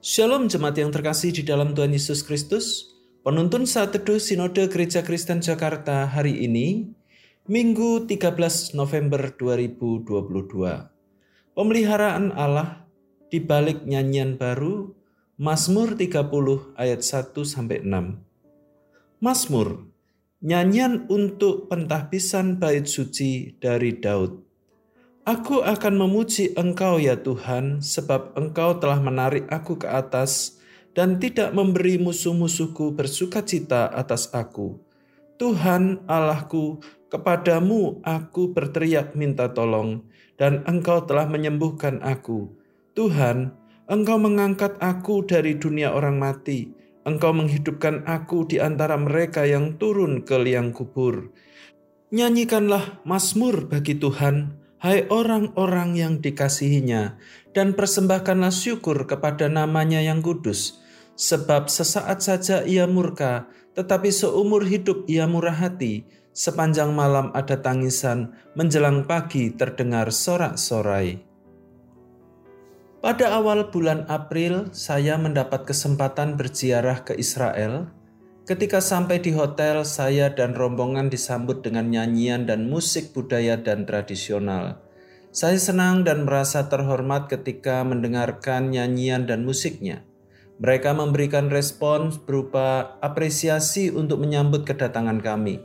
Shalom jemaat yang terkasih di dalam Tuhan Yesus Kristus. Penuntun saat teduh Sinode Gereja Kristen Jakarta hari ini, Minggu 13 November 2022. Pemeliharaan Allah di balik nyanyian baru Mazmur 30 ayat 1 sampai 6. Mazmur, nyanyian untuk pentahbisan bait suci dari Daud. Aku akan memuji Engkau ya Tuhan, sebab Engkau telah menarik aku ke atas dan tidak memberi musuh-musuhku bersuka cita atas aku. Tuhan Allahku, kepadamu aku berteriak minta tolong, dan Engkau telah menyembuhkan aku. Tuhan, Engkau mengangkat aku dari dunia orang mati. Engkau menghidupkan aku di antara mereka yang turun ke liang kubur. Nyanyikanlah Mazmur bagi Tuhan, Hai orang-orang yang dikasihinya, dan persembahkanlah syukur kepada namanya yang kudus, sebab sesaat saja ia murka, tetapi seumur hidup ia murah hati, sepanjang malam ada tangisan, menjelang pagi terdengar sorak-sorai. Pada awal bulan April, saya mendapat kesempatan berziarah ke Israel, Ketika sampai di hotel, saya dan rombongan disambut dengan nyanyian dan musik budaya dan tradisional. Saya senang dan merasa terhormat ketika mendengarkan nyanyian dan musiknya. Mereka memberikan respons berupa apresiasi untuk menyambut kedatangan kami.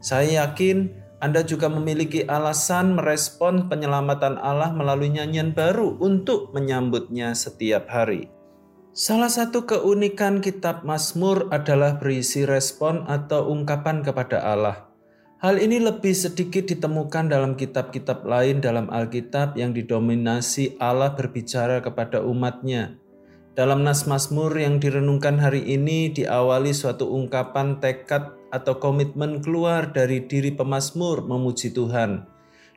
Saya yakin Anda juga memiliki alasan merespon penyelamatan Allah melalui nyanyian baru untuk menyambutnya setiap hari. Salah satu keunikan kitab Mazmur adalah berisi respon atau ungkapan kepada Allah. Hal ini lebih sedikit ditemukan dalam kitab-kitab lain dalam Alkitab yang didominasi Allah berbicara kepada umatnya. Dalam Nas Mazmur yang direnungkan hari ini diawali suatu ungkapan tekad atau komitmen keluar dari diri pemazmur memuji Tuhan.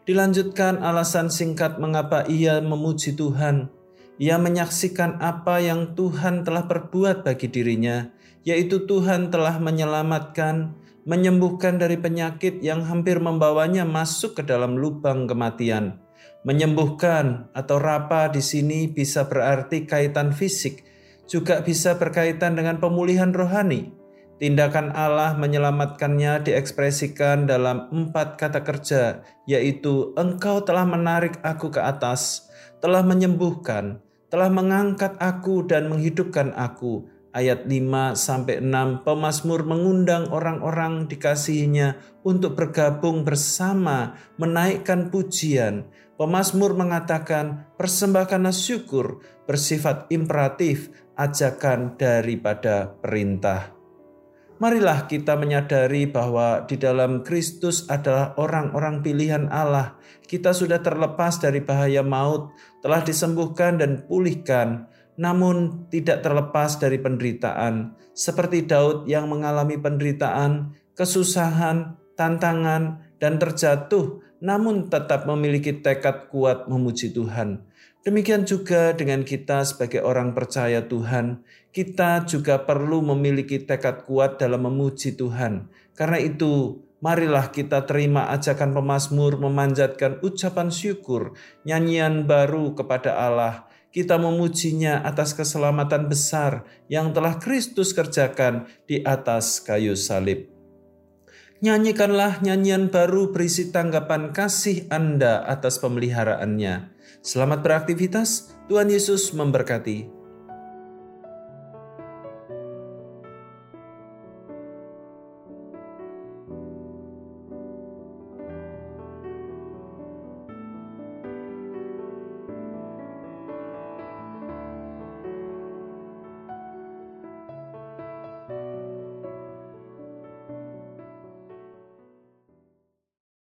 Dilanjutkan alasan singkat mengapa ia memuji Tuhan. Ia menyaksikan apa yang Tuhan telah perbuat bagi dirinya, yaitu Tuhan telah menyelamatkan, menyembuhkan dari penyakit yang hampir membawanya masuk ke dalam lubang kematian. Menyembuhkan atau rapa di sini bisa berarti kaitan fisik, juga bisa berkaitan dengan pemulihan rohani. Tindakan Allah menyelamatkannya diekspresikan dalam empat kata kerja, yaitu Engkau telah menarik aku ke atas, telah menyembuhkan, telah mengangkat aku dan menghidupkan aku. Ayat 5 sampai 6 pemazmur mengundang orang-orang dikasihinya untuk bergabung bersama menaikkan pujian. Pemazmur mengatakan persembahkanlah syukur bersifat imperatif ajakan daripada perintah. Marilah kita menyadari bahwa di dalam Kristus adalah orang-orang pilihan Allah. Kita sudah terlepas dari bahaya maut, telah disembuhkan dan pulihkan, namun tidak terlepas dari penderitaan. Seperti Daud yang mengalami penderitaan, kesusahan, tantangan, dan terjatuh, namun tetap memiliki tekad kuat memuji Tuhan. Demikian juga dengan kita sebagai orang percaya Tuhan, kita juga perlu memiliki tekad kuat dalam memuji Tuhan. Karena itu, marilah kita terima ajakan pemazmur memanjatkan ucapan syukur, nyanyian baru kepada Allah. Kita memujinya atas keselamatan besar yang telah Kristus kerjakan di atas kayu salib. Nyanyikanlah nyanyian baru berisi tanggapan kasih Anda atas pemeliharaannya. Selamat beraktivitas, Tuhan Yesus memberkati.